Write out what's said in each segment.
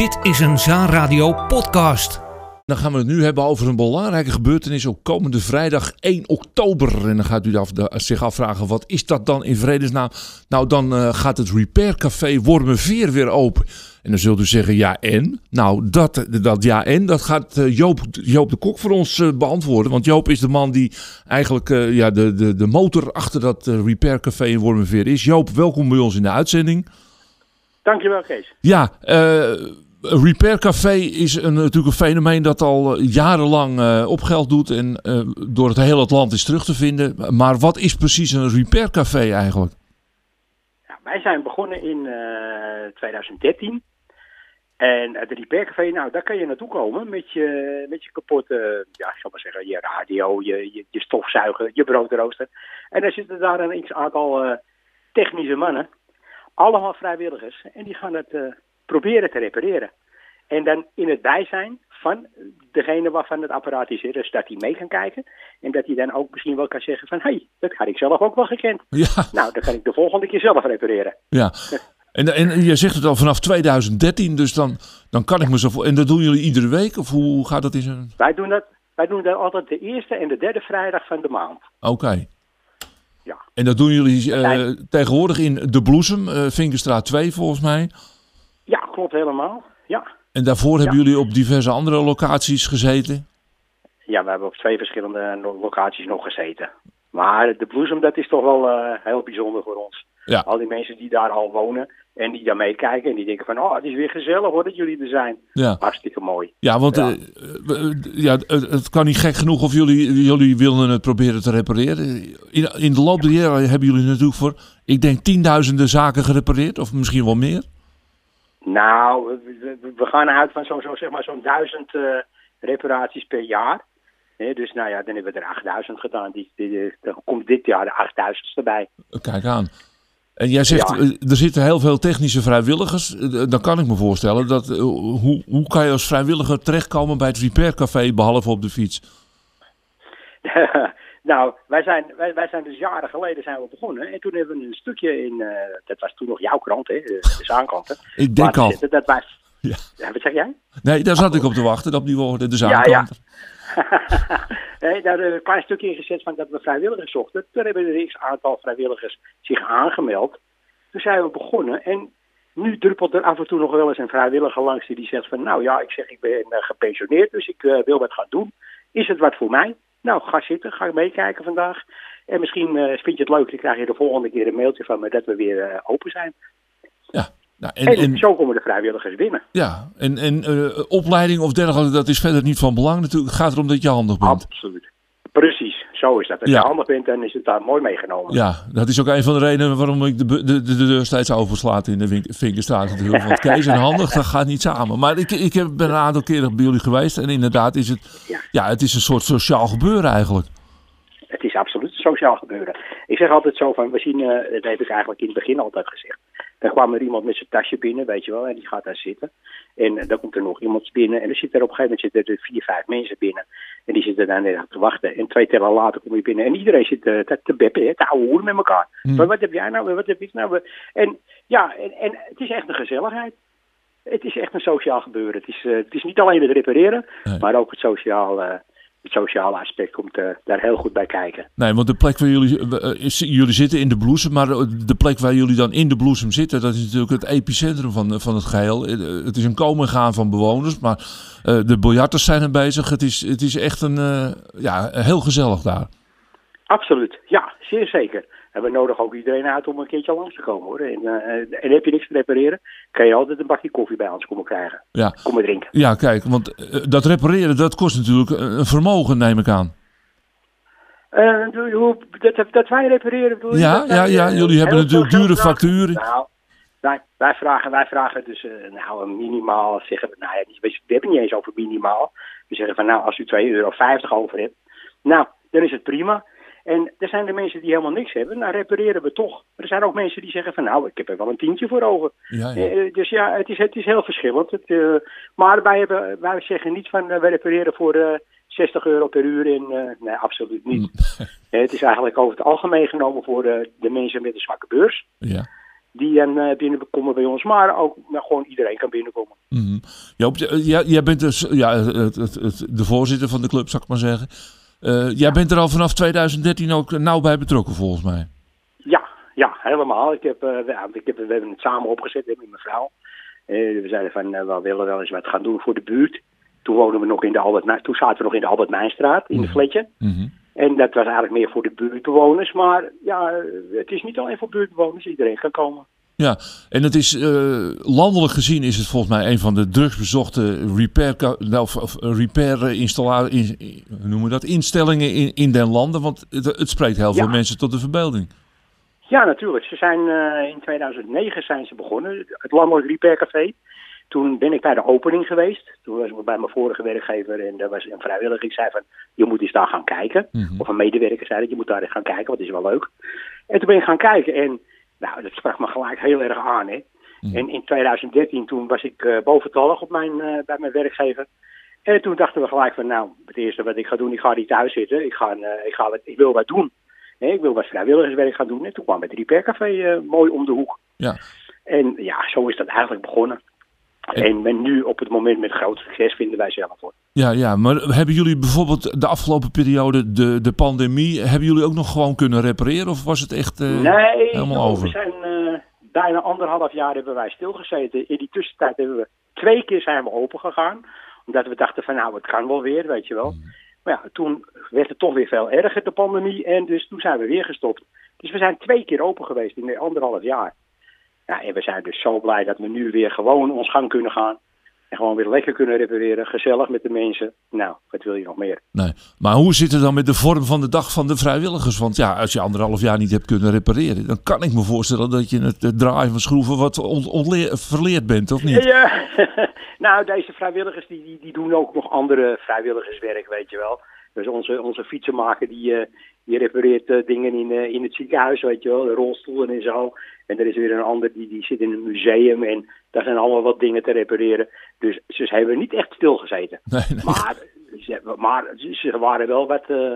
Dit is een Zaanradio podcast. Dan gaan we het nu hebben over een belangrijke gebeurtenis op komende vrijdag 1 oktober. En dan gaat u zich afvragen, wat is dat dan in vredesnaam? Nou, dan uh, gaat het Repair Café Wormenveer weer open. En dan zult u zeggen, ja en? Nou, dat, dat ja en, dat gaat uh, Joop, Joop de Kok voor ons uh, beantwoorden. Want Joop is de man die eigenlijk ja, de, de, de motor achter dat Repair Café in Wormenveer is. Joop, welkom bij ons in de uitzending. Dankjewel, Kees. Ja, Repair Café is een, natuurlijk een fenomeen dat al jarenlang uh, op geld doet en uh, door het hele land is terug te vinden. Maar wat is precies een Repair Café eigenlijk? Wij zijn begonnen in uh, 2013. En het Repair Café, nou, daar kan je naartoe komen met je, met je kapotte, ja, ik zal maar zeggen, je radio, je, je, je stofzuiger, je broodrooster. En dan zitten daar een x-aantal technische mannen, allemaal vrijwilligers. En die gaan het proberen te repareren. En dan in het bijzijn van degene waarvan het apparaat is, dus dat hij mee kan kijken. En dat hij dan ook misschien wel kan zeggen van, hé, hey, dat had ik zelf ook wel gekend. Ja. Nou, dan kan ik de volgende keer zelf repareren. Ja. En, en je zegt het al vanaf 2013, dus dan, dan kan ik me zo... En dat doen jullie iedere week? Of hoe gaat dat in zijn... Wij doen dat, wij doen dat altijd de eerste en de derde vrijdag van de maand. Oké. Ja. En dat doen jullie uh, tegenwoordig in De Bloesem, uh, Vinkerstraat 2 volgens mij. Ja, klopt helemaal. Ja. En daarvoor hebben jullie op diverse andere locaties gezeten? Ja, we hebben op twee verschillende locaties nog gezeten. Maar de bloesem, dat is toch wel uh, heel bijzonder voor ons. Ja. Al die mensen die daar al wonen en die daar meekijken en die denken van... oh, het is weer gezellig hoor dat jullie er zijn. Ja. Hartstikke mooi. Ja, want ja. Uh, ja, het kan niet gek genoeg of jullie, jullie wilden het proberen te repareren. In, in de loop der jaren hebben jullie natuurlijk voor, ik denk, tienduizenden zaken gerepareerd. Of misschien wel meer. Nou, we, gaan uit van zo'n zo, zeg maar zo'n duizend uh, reparaties per jaar. dus nou ja, dan hebben we er 8000 gedaan. Die, die, dan komt dit jaar de 8000 erbij. Kijk aan. En jij zegt, ja. er zitten heel veel technische vrijwilligers. Dan kan ik me voorstellen, dat, hoe, hoe kan je als vrijwilliger terechtkomen bij het repaircafé, behalve op de fiets? Nou, wij zijn, wij, wij zijn dus jaren geleden zijn we begonnen. En toen hebben we een stukje in, uh, dat was toen nog jouw krant, hè, de, de Zaankant. Ik denk al. Zitten, dat was, ja. ja. Wat zeg jij? Nee, daar zat ik op te wachten, op die woorden, de Zaankant. Ja, ja. nee, daar hebben we een klein stukje in gezet van dat we vrijwilligers zochten. Toen hebben er een aantal vrijwilligers zich aangemeld. Toen zijn we begonnen en nu druppelt er af en toe nog wel eens een vrijwilliger langs die zegt van... nou ja, ik zeg ik ben gepensioneerd, dus ik uh, wil wat gaan doen. Is het wat voor mij? Nou, ga zitten, ga meekijken vandaag. En misschien uh, vind je het leuk, dan krijg je de volgende keer een mailtje van me dat we weer uh, open zijn. Ja. Nou, en, en, zo komen de vrijwilligers binnen. Ja, en, en uh, opleiding of dergelijke, dat is verder niet van belang natuurlijk. Het gaat erom dat je handig bent. Absoluut. Precies, zo is dat. Als ja. je handig bent, dan is het daar mooi meegenomen. Ja, dat is ook een van de redenen waarom ik de, de, de, de deur steeds overslaat in de Vinkerstraat natuurlijk. Want Kees en handig, dat gaat niet samen. Maar ik, ik heb, ben een aantal keren bij jullie geweest en inderdaad is het, ja. ja, het is een soort sociaal gebeuren eigenlijk. Het is absoluut een sociaal gebeuren. Ik zeg altijd zo van, we zien, uh, dat heb ik eigenlijk in het begin altijd gezegd. Dan kwam er iemand met zijn tasje binnen, weet je wel, en die gaat daar zitten. En uh, dan komt er nog iemand binnen en er zit er op een gegeven moment zitten er vier, vijf mensen binnen. En die zitten daar net te wachten. En twee tellen later kom je binnen en iedereen zit uh, te, beppen, hè, te ouwe met elkaar. Hmm. Maar wat heb jij nou, wat heb ik nou? En ja, en, en het is echt een gezelligheid. Het is echt een sociaal gebeuren. Het is, uh, het is niet alleen het repareren, nee. maar ook het sociaal het sociale aspect komt uh, daar heel goed bij kijken. Nee, want de plek waar jullie, uh, is, jullie zitten in de bloesem, maar de plek waar jullie dan in de bloesem zitten, dat is natuurlijk het epicentrum van, van het geheel. Het is een komen en gaan van bewoners, maar uh, de biljarters zijn er bezig. Het is, het is echt een, ja, heel gezellig daar. Absoluut, ja, zeer zeker. En we nodigen ook iedereen uit om een keertje langs te komen hoor. En, uh, en heb je niks te repareren, kan je altijd een bakje koffie bij ons komen krijgen. Ja. Kom maar drinken. Ja, kijk, want uh, dat repareren, dat kost natuurlijk een vermogen, neem ik aan. Uh, dat, dat wij repareren bedoel je? Ja, ja, ja, jullie hebben natuurlijk dure facturen. Nou, wij, wij, vragen, wij vragen dus nou, een minimaal, zeggen we, nou ja, we hebben niet eens over minimaal. We zeggen van nou, als u 2,50 euro over hebt, nou, dan is het prima. En er zijn de mensen die helemaal niks hebben. Nou, repareren we toch. Maar er zijn ook mensen die zeggen van nou, ik heb er wel een tientje voor over. Ja, ja. Uh, dus ja, het is, het is heel verschillend. Het, uh, maar wij, hebben, wij zeggen niet van we repareren voor 60 euro per uur. En, nee, absoluut niet. het is eigenlijk over het algemeen genomen voor de mensen met een zwakke beurs. Ja. die dan eh, binnenkomen bij ons. Maar ook nou, gewoon iedereen kan binnenkomen. Mhm. Joop, jij, jij bent dus ja, het, het, het- de voorzitter van de club, zou ik maar zeggen. Eh, jij bent er al vanaf 2013 ook nauw bij betrokken, volgens mij. Ja, ja, helemaal. Ik heb, eh, we, ja, ik heb, we hebben het samen opgezet met mijn vrouw. Eh, we zeiden van, we willen wel eens wat gaan doen voor de buurt. Toen, woonden we nog in de Albert, toen zaten we nog in de Albert Mijnstraat, in de Mhm. fletje. Mhm. En dat was eigenlijk meer voor de buurtbewoners. Maar ja, het is niet alleen voor buurtbewoners. Iedereen kan komen. Ja, en het is eh, landelijk gezien is het volgens mij een van de drugsbezochte repair, nou, of, of repair eh, installa- in, in- hoe noemen we dat, instellingen in, in den landen. Want het, het spreekt heel veel Ja. mensen tot de verbeelding. Ja, natuurlijk. Ze zijn, eh, in 2009 zijn ze begonnen, het Landelijk Repair Café. Toen ben ik bij de opening geweest. Toen was ik bij mijn vorige werkgever en daar was een vrijwilliger. Ik zei van, je moet eens daar gaan kijken. Mhm. Of een medewerker zei dat, je moet daar eens gaan kijken, want het is wel leuk. En toen ben ik gaan kijken en nou, dat sprak me gelijk heel erg aan. Hè. Mhm. En in 2013 toen was ik eh, boventallig op mijn, eh, bij mijn werkgever. En toen dachten we gelijk van, nou, het eerste wat ik ga doen, ik ga niet thuis zitten. Ik, ga, eh, ik, ga wat, ik wil wat doen. Ik wil wat vrijwilligerswerk gaan doen. En toen kwam het Repaircafé eh mooi om de hoek. Ja. En ja, zo is dat eigenlijk begonnen. En- En nu op het moment met groot succes vinden wij zelf hoor. Ja, ja, maar hebben jullie bijvoorbeeld de afgelopen periode, de, de pandemie, hebben jullie ook nog gewoon kunnen repareren? Of was het echt... eh, nee, helemaal over. we zijn eh, bijna anderhalf jaar hebben wij stilgezeten. In die tussentijd hebben we twee keer zijn we open gegaan. Omdat we dachten van nou, het kan wel weer, weet je wel. Mm. Maar ja, toen werd het toch weer veel erger, de pandemie. En dus toen zijn we weer gestopt. Dus we zijn twee keer open geweest in anderhalf jaar. Ja, en we zijn dus zo blij dat we nu weer gewoon ons gang kunnen gaan. En gewoon weer lekker kunnen repareren. Gezellig met de mensen. Nou, wat wil je nog meer? Nee. Maar hoe zit het dan met de vorm van de dag van de vrijwilligers? Want ja, als je anderhalf jaar niet hebt kunnen repareren, dan kan ik me voorstellen dat je het, draaien van schroeven wat verleerd bent, of niet? Ja, nou, deze vrijwilligers die, die, die doen ook nog andere vrijwilligerswerk, weet je wel. Dus onze, onze fietsenmaker die, eh, die repareert eh, dingen in, eh, in het ziekenhuis, weet je wel, de rolstoelen en zo. En er is weer een ander die, die zit in een museum en daar zijn allemaal wat dingen te repareren. Dus ze hebben niet echt stilgezeten. Nee, nee. Maar, ze, maar ze waren wel wat, eh,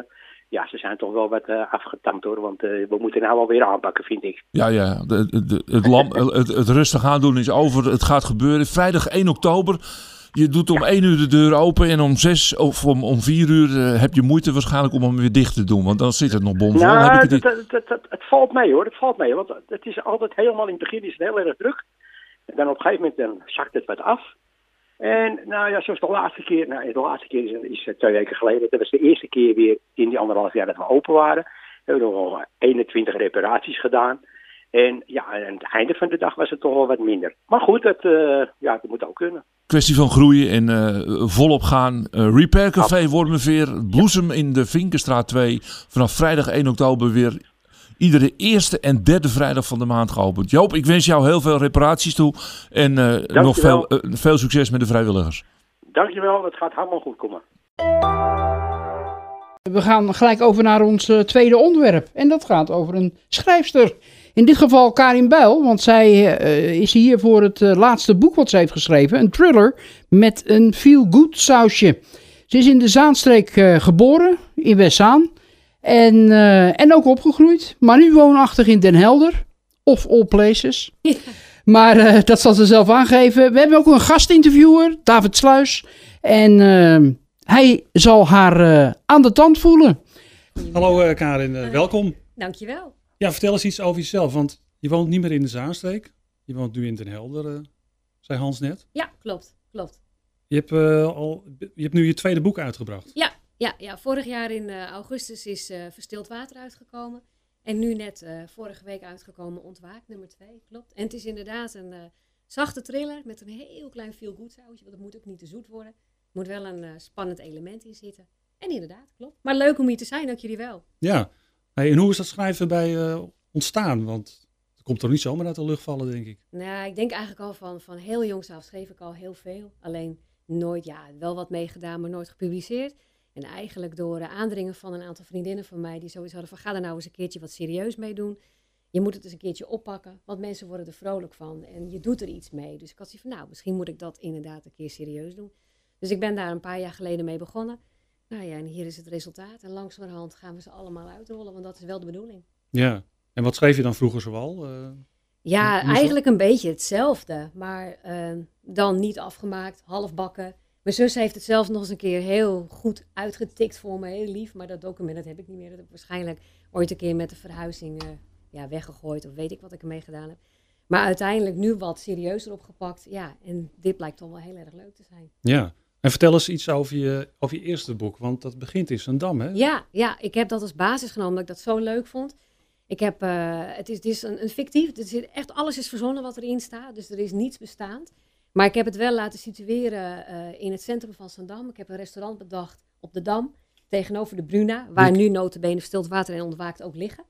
ja, ze zijn toch wel wat eh, afgetankt hoor. Want we moeten nou wel weer aanpakken, vind ik. Ja, ja. De, de- het, lam, het, het rustig aandoen is over. Het gaat gebeuren. Vrijdag 1 oktober. Je doet om 1 uur de deur open en om 6 of om, om 4 uur eh, heb je moeite waarschijnlijk om hem weer dicht te doen. Want dan zit het nog bomvol. heb ik Nou, het het valt mee hoor, het valt mee. Want het is altijd helemaal in het begin is het heel erg druk. En dan op een gegeven moment dan zakt het wat af. En nou ja, zoals de laatste keer, nou de laatste keer is, is eh, twee weken geleden. Dat was de eerste keer weer in die anderhalf jaar dat we open waren. We hebben nog wel 21 reparaties gedaan. En ja, aan het einde van de dag was het toch wel wat minder. Maar goed, dat, eh, ja, dat moet ook kunnen. Kwestie van groeien en eh, volop gaan. Eh, Repair Café Wormenveer, Bloesem in de Vinkenstraat 2. Vanaf vrijdag 1 oktober weer iedere eerste en derde vrijdag van de maand geopend. Joop, ik wens jou heel veel reparaties toe. En eh, nog veel, veel succes met de vrijwilligers. Dankjewel, het gaat helemaal goed komen. We gaan gelijk over naar ons tweede onderwerp. En dat gaat over een schrijfster. In dit geval Karin Bijl, want zij eh, is hier voor het eh, laatste boek wat ze heeft geschreven. Een thriller met een feel-good sausje. Ze is in de Zaanstreek eh, geboren, in Westzaan. En, eh, en ook opgegroeid. Maar nu woonachtig in Den Helder. Of all places. Maar eh, dat zal ze zelf aangeven. We hebben ook een gastinterviewer, David Sluis. En eh, hij zal haar eh, aan de tand voelen. Hallo Karin, welkom. Dankjewel. Ja, vertel eens iets over jezelf, want je woont niet meer in de Zaanstreek. Je woont nu in Den Helder, eh, zei Hans net. Ja, klopt. Klopt. Je hebt, eh, al, je hebt nu je tweede boek uitgebracht. Ja, ja, ja. vorig jaar in eh, augustus is Verstild Water uitgekomen. En nu net vorige week uitgekomen Ontwaakt, nummer 2. Klopt. En het is inderdaad een zachte thriller met een heel klein feel-good sausje. Want het moet ook niet te zoet worden. Er moet wel een spannend element in zitten. En inderdaad, klopt. Maar leuk om hier te zijn, ook jullie wel. Ja. En hoe is dat schrijven bij eh, ontstaan? Want het komt toch niet zomaar uit de lucht vallen, denk ik. Nou, ik denk eigenlijk al van, van heel jongs af schreef ik al heel veel. Alleen nooit, ja, wel wat meegedaan, maar nooit gepubliceerd. En eigenlijk door de aandringen van een aantal vriendinnen van mij die zoiets hadden van ga er nou eens een keertje wat serieus mee doen. Je moet het eens een keertje oppakken, want mensen worden er vrolijk van en je doet er iets mee. Dus ik had zoiets van nou, misschien moet ik dat inderdaad een keer serieus doen. Dus ik ben daar een paar jaar geleden mee begonnen. Nou ja, en hier is het resultaat. En langzamerhand gaan we ze allemaal uitrollen, want dat is wel de bedoeling. Ja. En wat schreef je dan vroeger zoal? Eh, Ja, eigenlijk een beetje hetzelfde, maar ehm, dan niet afgemaakt, halfbakken. Mijn zus heeft het zelf nog eens een keer heel goed uitgetikt voor me, heel lief. Maar dat document dat heb ik niet meer. Dat heb ik waarschijnlijk ooit een keer met de verhuizing eh, ja, weggegooid of weet ik wat ik ermee gedaan heb. Maar uiteindelijk nu wat serieuzer opgepakt. Ja, en dit blijkt toch wel heel erg leuk te zijn. Ja. En vertel eens iets over je, over je eerste boek, want dat begint in Zandam, hè? Ja, ja, ik heb dat als basis genomen omdat ik dat zo leuk vond. Ik heb, eh, het is, het is een, een fictief, het is echt alles is verzonnen wat erin staat, dus er is niets bestaand. Maar ik heb het wel laten situeren eh, in het centrum van Zandam. Ik heb een restaurant bedacht op de Dam, tegenover de Bruna, waar nu notabene Stilt Water en Ontwaakt ook liggen.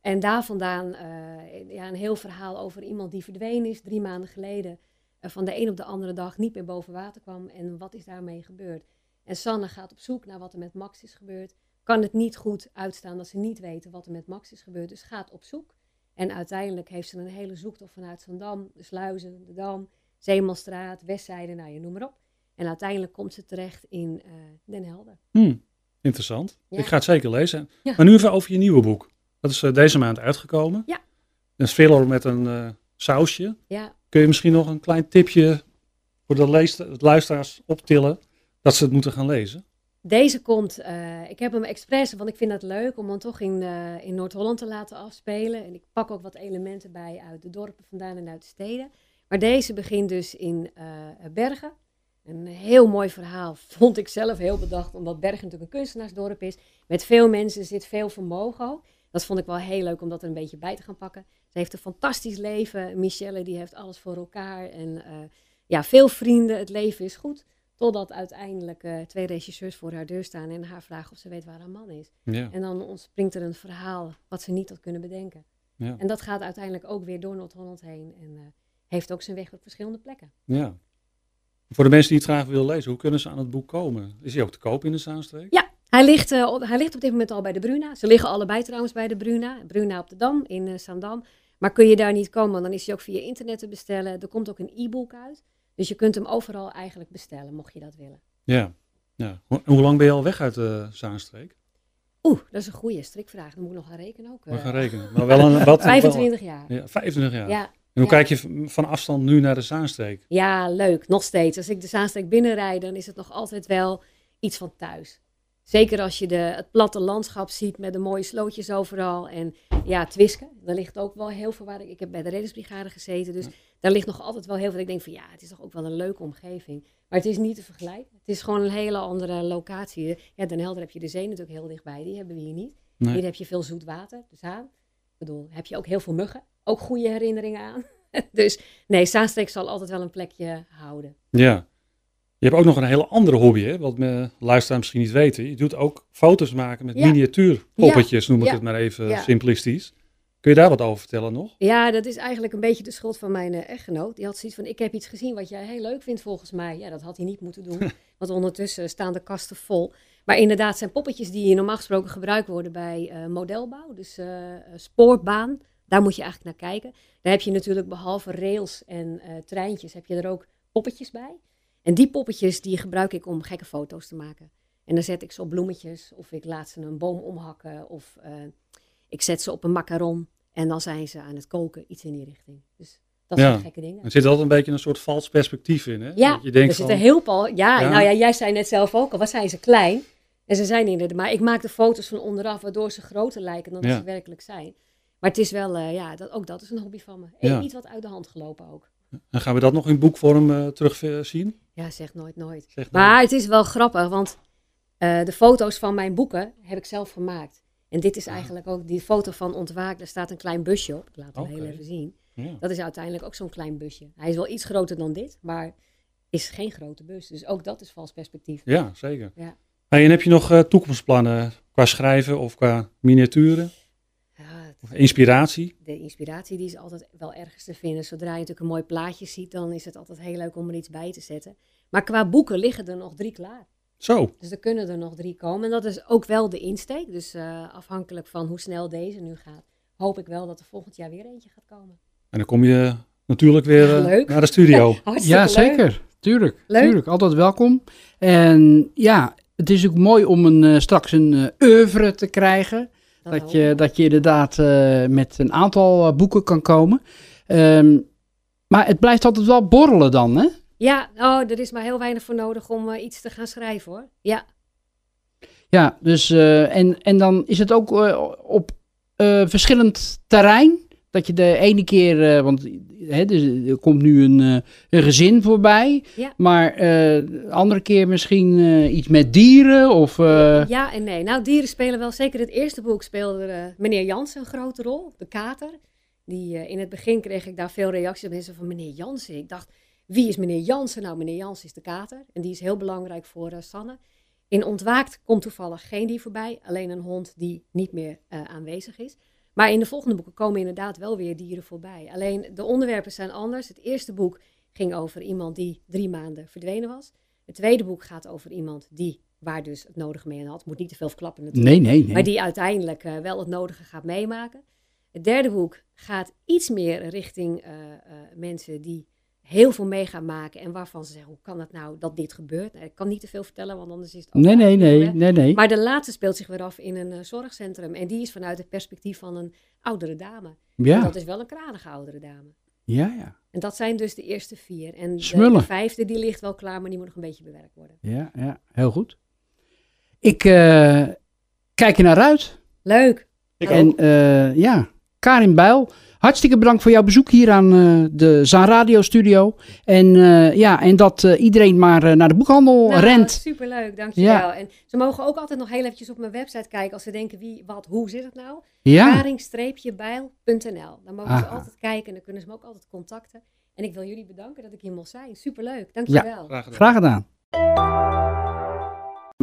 En daar vandaan eh, ja, een heel verhaal over iemand die verdwenen is drie maanden geleden. Eh, van de een op de andere dag niet meer boven water kwam. En wat is daarmee gebeurd? En Sanne gaat op zoek naar wat er met Max is gebeurd. Kan het niet goed uitstaan dat ze niet weten wat er met Max is gebeurd. Dus gaat op zoek. En uiteindelijk heeft ze een hele zoektocht vanuit Zandam, de Sluizen, de Dam, Zeemanstraat, Westzijde, nou je noem maar op. En uiteindelijk komt ze terecht in eh, Den Helder. Hm, interessant. Ja. Ik ga het zeker lezen. Ja. Maar nu even over je nieuwe boek. Dat is eh, deze maand uitgekomen. Ja. Een thriller met een sausje. Ja, Kun je misschien nog een klein tipje voor de luisteraars optillen dat ze het moeten gaan lezen? Deze komt, eh, ik heb hem expres, want ik vind het leuk om hem toch in, eh, in Noord-Holland te laten afspelen. En ik pak ook wat elementen bij uit de dorpen vandaan en uit de steden. Maar deze begint dus in eh, Bergen. Een heel mooi verhaal, vond ik zelf heel bedacht, omdat Bergen natuurlijk een kunstenaarsdorp is. Met veel mensen, zit veel vermogen. Dat vond ik wel heel leuk om dat er een beetje bij te gaan pakken. Ze heeft een fantastisch leven. Michelle die heeft alles voor elkaar. En eh, ja, veel vrienden. Het leven is goed. Totdat uiteindelijk eh, twee regisseurs voor haar deur staan en haar vragen of ze weet waar haar man is. Ja. En dan ontspringt er een verhaal wat ze niet had kunnen bedenken. Ja. En dat gaat uiteindelijk ook weer door Noord-Holland heen. En eh, heeft ook zijn weg op verschillende plekken. ja. Voor de mensen die het graag willen lezen, hoe kunnen ze aan het boek komen? Is hij ook te koop in de Zaanstreek? Ja, hij ligt, eh, op, hij ligt op dit moment al bij de Bruna. Ze liggen allebei trouwens bij de Bruna. Bruna op de Dam in eh Zaandam. Maar kun je daar niet komen, dan is hij ook via internet te bestellen. Er komt ook een e-book uit. Dus je kunt hem overal eigenlijk bestellen, mocht je dat willen. Ja. ja. Hoe, hoe lang ben je al weg uit de Zaanstreek? Oeh, dat is een goede strikvraag. Dan moet ik nog gaan rekenen ook. We eh. gaan rekenen. Maar wel een, wat, 25 jaar. ja, 25 jaar. Ja, En hoe ja. kijk je van afstand nu naar de Zaanstreek? Ja, leuk. Nog steeds. Als ik de Zaanstreek binnenrijd, dan is het nog altijd wel iets van thuis. Zeker als je de, het platte landschap ziet met de mooie slootjes overal. En ja, Twiske, daar ligt ook wel heel veel waar ik... Ik heb bij de reddingsbrigade gezeten, dus daar ligt nog altijd wel heel veel. Ik denk van ja, het is toch ook wel een leuke omgeving. Maar het is niet te vergelijken. Het is gewoon een hele andere locatie. Ja, Den Helder heb je de zee natuurlijk heel dichtbij. Die hebben we hier niet. Nee. Hier heb je veel zoet water, de Zaan. Ik bedoel, heb je ook heel veel muggen. Ook goede herinneringen aan. dus nee, Zaanstreek zal altijd wel een plekje houden. Ja. Je hebt ook nog een hele andere hobby, hè? wat mijn luisteraars misschien niet weten. Je doet ook foto's maken met Ja. miniatuurpoppetjes, noem ik Ja. het maar even Ja. simplistisch. Kun je daar wat over vertellen nog? Ja, dat is eigenlijk een beetje de schuld van mijn eh, echtgenoot. Die had zoiets van, ik heb iets gezien wat jij heel leuk vindt volgens mij. Ja, dat had hij niet moeten doen, want ondertussen staan de kasten vol. Maar inderdaad zijn poppetjes die normaal gesproken gebruikt worden bij eh, modelbouw. Dus eh, spoorbaan, daar moet je eigenlijk naar kijken. Daar heb je natuurlijk behalve rails en treintjes, heb je er ook poppetjes bij. En die poppetjes die gebruik ik om gekke foto's te maken. En dan zet ik ze op bloemetjes, of ik laat ze een boom omhakken, of eh, ik zet ze op een macaron. En dan zijn ze aan het koken, iets in die richting. Dus dat Ja. zijn gekke dingen. Er zit altijd een beetje een soort vals perspectief in. Hè? Ja, je denkt er van, zitten heel veel. Ja, Ja. nou ja, jij zei net zelf ook al, wat zijn ze klein? En ze zijn inderdaad, maar ik maak de foto's van onderaf, waardoor ze groter lijken dan Ja. ze werkelijk zijn. Maar het is wel, eh, ja, dat, ook dat is een hobby van me. En Ja. iets wat uit de hand gelopen ook. En gaan we dat nog in boekvorm eh terugzien? Ja, zeg nooit nooit. Zeg maar. Maar het is wel grappig, want eh, de foto's van mijn boeken heb ik zelf gemaakt. En dit is eigenlijk ook die foto van Ontwaak. Daar staat een klein busje op. Ik laat hem heel even zien. Ja. Dat is uiteindelijk ook zo'n klein busje. Hij is wel iets groter dan dit, maar is geen grote bus. Dus ook dat is vals perspectief. ja, zeker. Ja. Hey, en heb je nog eh, toekomstplannen qua schrijven of qua miniaturen? Inspiratie? de inspiratie die is altijd wel ergens te vinden. Zodra je natuurlijk een mooi plaatje ziet, dan is het altijd heel leuk om er iets bij te zetten. Maar qua boeken liggen er nog drie klaar. Zo, Dus er kunnen er nog drie komen. En dat is ook wel de insteek. Dus eh, afhankelijk van hoe snel deze nu gaat, hoop ik wel dat er volgend jaar weer eentje gaat komen. en dan kom je natuurlijk weer Ja, eh, leuk. naar de studio. Ja, leuk. zeker. Tuurlijk. Leuk. Tuurlijk. Altijd welkom. En ja, het is ook mooi om een, eh, straks een eh, oeuvre te krijgen. Dat je, dat je inderdaad eh, met een aantal eh, boeken kan komen. Ehm, maar het blijft altijd wel borrelen dan, hè? Ja, oh, er is maar heel weinig voor nodig om eh, iets te gaan schrijven hoor. Ja, Ja, dus en, en dan is het ook op verschillend terrein. Dat je de ene keer, eh, want hè, dus er komt nu een, eh, een gezin voorbij. Ja. Maar eh, de andere keer misschien iets met dieren of... ja en nee. Nou, dieren spelen wel. Zeker het eerste boek speelde meneer Jansen een grote rol, de kater. Die, in het begin kreeg ik daar veel reacties van mensen van meneer Jansen. Ik dacht, wie is meneer Jansen? Nou, meneer Jansen is de kater. En die is heel belangrijk voor Sanne. In Ontwaakt komt toevallig geen dier voorbij. Alleen een hond die niet meer aanwezig is. Maar in de volgende boeken komen inderdaad wel weer dieren voorbij. Alleen de onderwerpen zijn anders. Het eerste boek ging over iemand die drie maanden verdwenen was. Het tweede boek gaat over iemand die, waar dus het nodige mee aan had. Moet niet te veel verklappen natuurlijk. nee, nee, nee. Maar die uiteindelijk eh, wel het nodige gaat meemaken. Het derde boek gaat iets meer richting eh, eh, mensen die heel veel mee gaan maken. En waarvan ze zeggen, hoe kan het nou dat dit gebeurt? Nou, ik kan niet te veel vertellen, want anders is het ook Nee, nee, nee, nee, nee. Maar de laatste speelt zich weer af in een eh, zorgcentrum. En die is vanuit het perspectief van een oudere dame. En Ja, dat is wel een kranige oudere dame. ja, ja. En dat zijn dus de eerste vier. En de, vijfde die ligt wel klaar, maar die moet nog een beetje bewerkt worden. Ja, ja, heel goed. Ik eh, kijk er naar uit. Leuk. en eh, ja, Karin Bijl, hartstikke bedankt voor jouw bezoek hier aan eh, de Zaan Radio Studio. En eh, ja, en dat eh, iedereen maar naar de boekhandel Nou, rent. Superleuk, dankjewel. Ja. En ze mogen ook altijd nog heel eventjes op mijn website kijken als ze denken wie, wat, hoe zit het nou? Ja, Karing-bijl.nl. Dan mogen ze altijd kijken en dan kunnen ze me ook altijd contacten. En ik wil jullie bedanken dat ik hier mocht zijn. Superleuk, dankjewel. Graag gedaan. graag gedaan.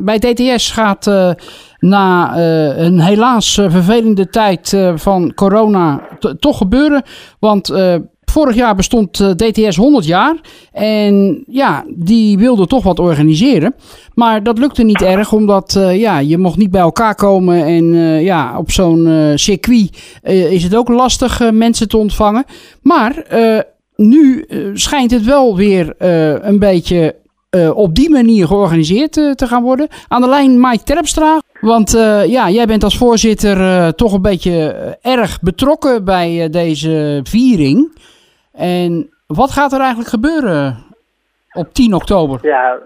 Bij DTS gaat eh, na eh, een helaas eh, vervelende tijd van corona toch gebeuren. Want vorig jaar bestond DTS 100 jaar. En ja, die wilde toch wat organiseren. Maar dat lukte niet erg, omdat ja, je mocht niet bij elkaar komen. En ja, op zo'n circuit is het ook lastig mensen te ontvangen. Maar nu schijnt het wel weer een beetje eh, op die manier georganiseerd eh, te gaan worden. Aan de lijn Mike Terpstra. Want eh, ja, jij bent als voorzitter toch een beetje erg betrokken bij deze viering. En wat gaat er eigenlijk gebeuren op 10 oktober? Ja,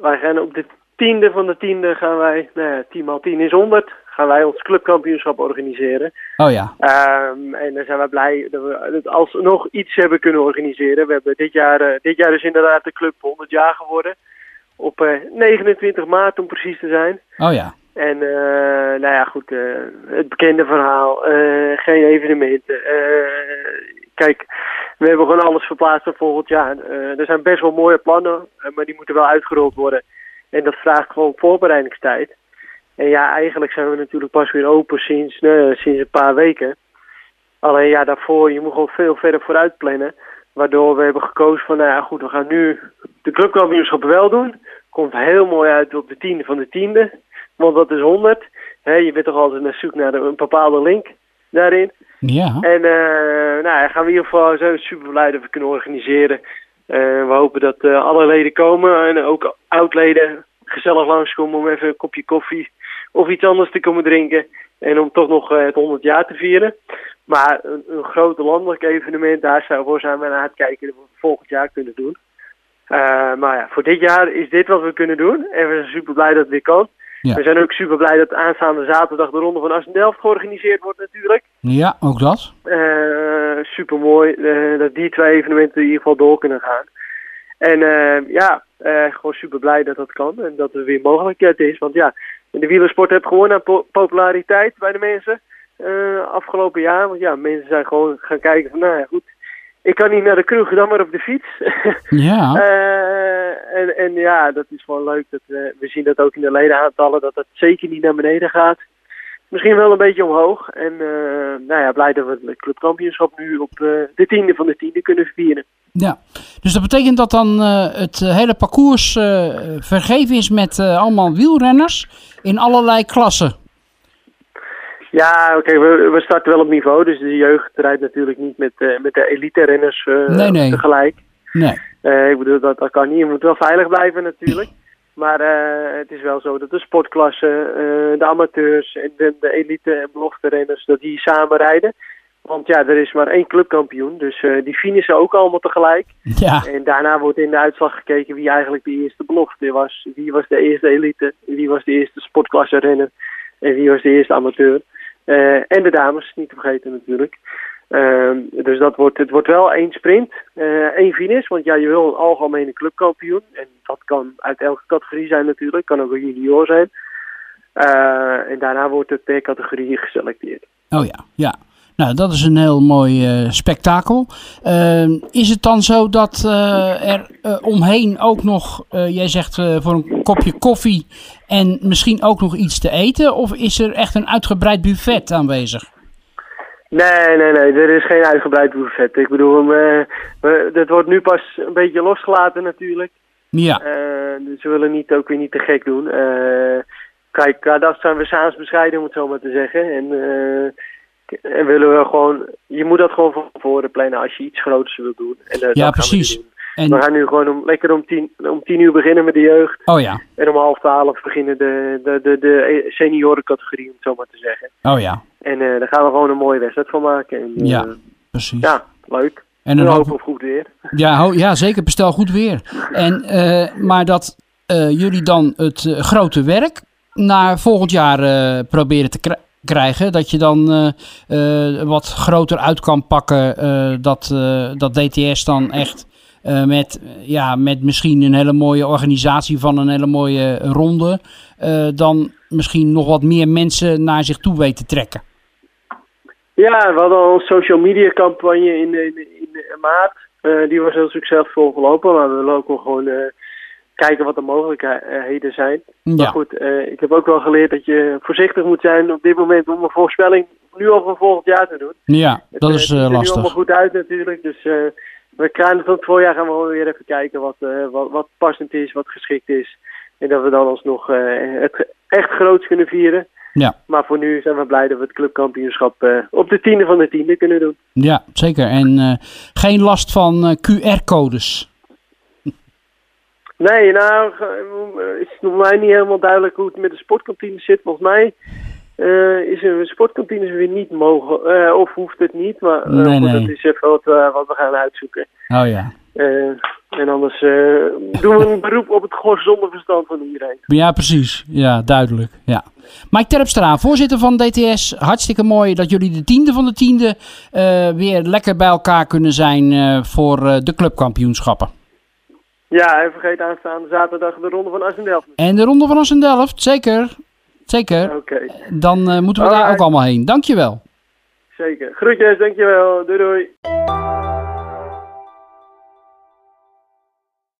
wij gaan op de tiende van de tiende gaan wij, nou ja, 10 maal 10 is 100, gaan wij ons clubkampioenschap organiseren. Oh ja. Ehm, en dan zijn we blij dat we het alsnog iets hebben kunnen organiseren. We hebben dit jaar, eh, dit jaar is inderdaad de club 100 jaar geworden. Op eh, 29 maart om precies te zijn. Oh ja. En eh, nou ja, goed, eh, het bekende verhaal, eh, geen evenementen. Eh, kijk, we hebben gewoon alles verplaatst naar volgend jaar. Eh, er zijn best wel mooie plannen, eh, maar die moeten wel uitgerold worden. En dat vraagt gewoon voorbereidingstijd. En ja, eigenlijk zijn we natuurlijk pas weer open sinds, eh, sinds een paar weken. Alleen ja, daarvoor, je moet gewoon veel verder vooruit plannen. Waardoor we hebben gekozen van, nou ja goed, we gaan nu de clubkampioenschappen wel doen. Komt heel mooi uit op de tiende van de tiende. Want dat is 100. Hè, je bent toch altijd naar zoek naar een bepaalde link daarin. Ja. En eh nou, gaan we in ieder geval zo super blij dat we kunnen organiseren. Eh, we hopen dat eh, alle leden komen en ook oud-leden gezellig langskomen om even een kopje koffie of iets anders te komen drinken. En om toch nog eh, het 100 jaar te vieren. Maar een, een groot landelijk evenement, daar zijn, voor zijn we naar het kijken dat we volgend jaar kunnen doen. Eh, maar ja, voor dit jaar is dit wat we kunnen doen. En we zijn super blij dat het weer kan. Ja. We zijn ook super blij dat aanstaande zaterdag de Ronde van Assendelft georganiseerd wordt natuurlijk. Ja, ook dat. super mooi dat die twee evenementen in ieder geval door kunnen gaan. En eh, ja, eh, gewoon super blij dat dat kan en dat er weer mogelijkheid is. Want ja, de wielersport heeft gewoon aan po- populariteit bij de mensen eh, afgelopen jaar. Want ja, mensen zijn gewoon gaan kijken van, nou ja, goed, ik kan niet naar de kroeg, dan maar op de fiets. Ja. Eh, en, en ja, dat is gewoon leuk. Dat, we we zien dat ook in de ledenaantallen, dat dat zeker niet naar beneden gaat. Misschien wel een beetje omhoog. En eh, nou ja, blij dat we het clubkampioenschap nu op eh, de tiende van de tiende kunnen vieren. Ja, dus dat betekent dat dan eh, het hele parcours vergeven is met allemaal wielrenners in allerlei klassen. Ja, oké, we, we starten wel op niveau. Dus de jeugd rijdt natuurlijk niet met, met de elite-renners eh, Nee, nee. tegelijk. Nee. Ik bedoel, dat, dat kan niet. Je moet wel veilig blijven natuurlijk. Maar eh, het is wel zo dat de sportklassen, eh, de amateurs en de, de elite- en belofte-renners, dat die samen rijden. Want ja, er is maar één clubkampioen. Dus eh, die finishen ook allemaal tegelijk. Ja, En daarna wordt in de uitslag gekeken wie eigenlijk de eerste belofte was. Wie was de eerste elite, wie was de eerste sportklasse renner en wie was de eerste amateur. En de dames, niet te vergeten natuurlijk. Ehm, dus dat wordt, het wordt wel één sprint, eh, één finish. Want ja, je wil een algemene clubkampioen. En dat kan uit elke categorie zijn natuurlijk. Kan ook een junior zijn. Eh, en daarna wordt het per categorie geselecteerd. oh ja, ja. Nou, dat is een heel mooi eh, spektakel. Ehm, is het dan zo dat er omheen ook nog, jij zegt voor een kopje koffie en misschien ook nog iets te eten? Of is er echt een uitgebreid buffet aanwezig? Nee, nee, nee. Er is geen uitgebreid buffet. Ik bedoel, eh, we- het wordt nu pas een beetje losgelaten natuurlijk. Ja, Eh, dus we willen niet, ook weer niet te gek doen. Eh, kijk, qua dat zijn we saans bescheiden, om het zo maar te zeggen. En, k- en willen we gewoon... Je moet dat gewoon van tevoren plannen als je iets groters wilt doen. En, Ja, dat gaan we precies. We en, gaan nu gewoon om, lekker om tien, om tien uur beginnen met de jeugd. oh ja, En om half twaalf beginnen de, de, de, de seniorencategorie, om het zo maar te zeggen. oh ja, En eh, daar gaan we gewoon een mooie wedstrijd van maken. En, eh, Ja. precies. ja, leuk. En dan hopen op goed weer. Ja, ja, zeker. Bestel goed weer. En, eh, maar dat eh, jullie dan het eh, grote werk naar volgend jaar eh, proberen te kri- krijgen. Dat je dan eh, eh, wat groter uit kan pakken. eh, dat, eh, dat DTS dan echt eh, met, eh, ja, met misschien een hele mooie organisatie van een hele mooie ronde. eh, dan misschien nog wat meer mensen naar zich toe weet te trekken. Ja, we hadden al een social media campagne in, in, in, maart. Eh, die was heel succesvol gelopen, maar we willen ook wel gewoon eh, kijken wat de mogelijkheden zijn. Maar Ja, goed, eh, ik heb ook wel geleerd dat je voorzichtig moet zijn op dit moment om een voorspelling nu al voor volgend jaar te doen. ja dat Het, is eh, het ziet er nu allemaal lastig. goed uit natuurlijk, dus we krijgen van het voorjaar gaan we gewoon weer even kijken wat, wat, wat passend is, wat geschikt is. En dat we dan alsnog het echt groots kunnen vieren. Ja. Maar voor nu zijn we blij dat we het clubkampioenschap eh, op de tiende van de tiende kunnen doen. Ja, zeker. En eh, geen last van eh, QR-codes. Nee, nou, ge- is nog mij niet helemaal duidelijk hoe het met de sportkantine zit. Volgens mij is een sportkantine weer niet mogen, of hoeft het niet. Maar Nee, dat is even wat, we- wat we gaan uitzoeken. Oh ja. Eh, en anders eh, doen we een beroep op het gezonde verstand van iedereen. Ja, precies. Ja, duidelijk. Ja. Mike Terpstra, voorzitter van DTS. Hartstikke mooi dat jullie de tiende van de tiende eh, weer lekker bij elkaar kunnen zijn voor de clubkampioenschappen. Ja, en vergeet aanstaande zaterdag de ronde van Assendelft. En de Ronde van Assendelft, zeker. Zeker. Oké, Dan moeten we daar ook allemaal heen. Dankjewel. zeker. Groetjes, dankjewel. Doei doei.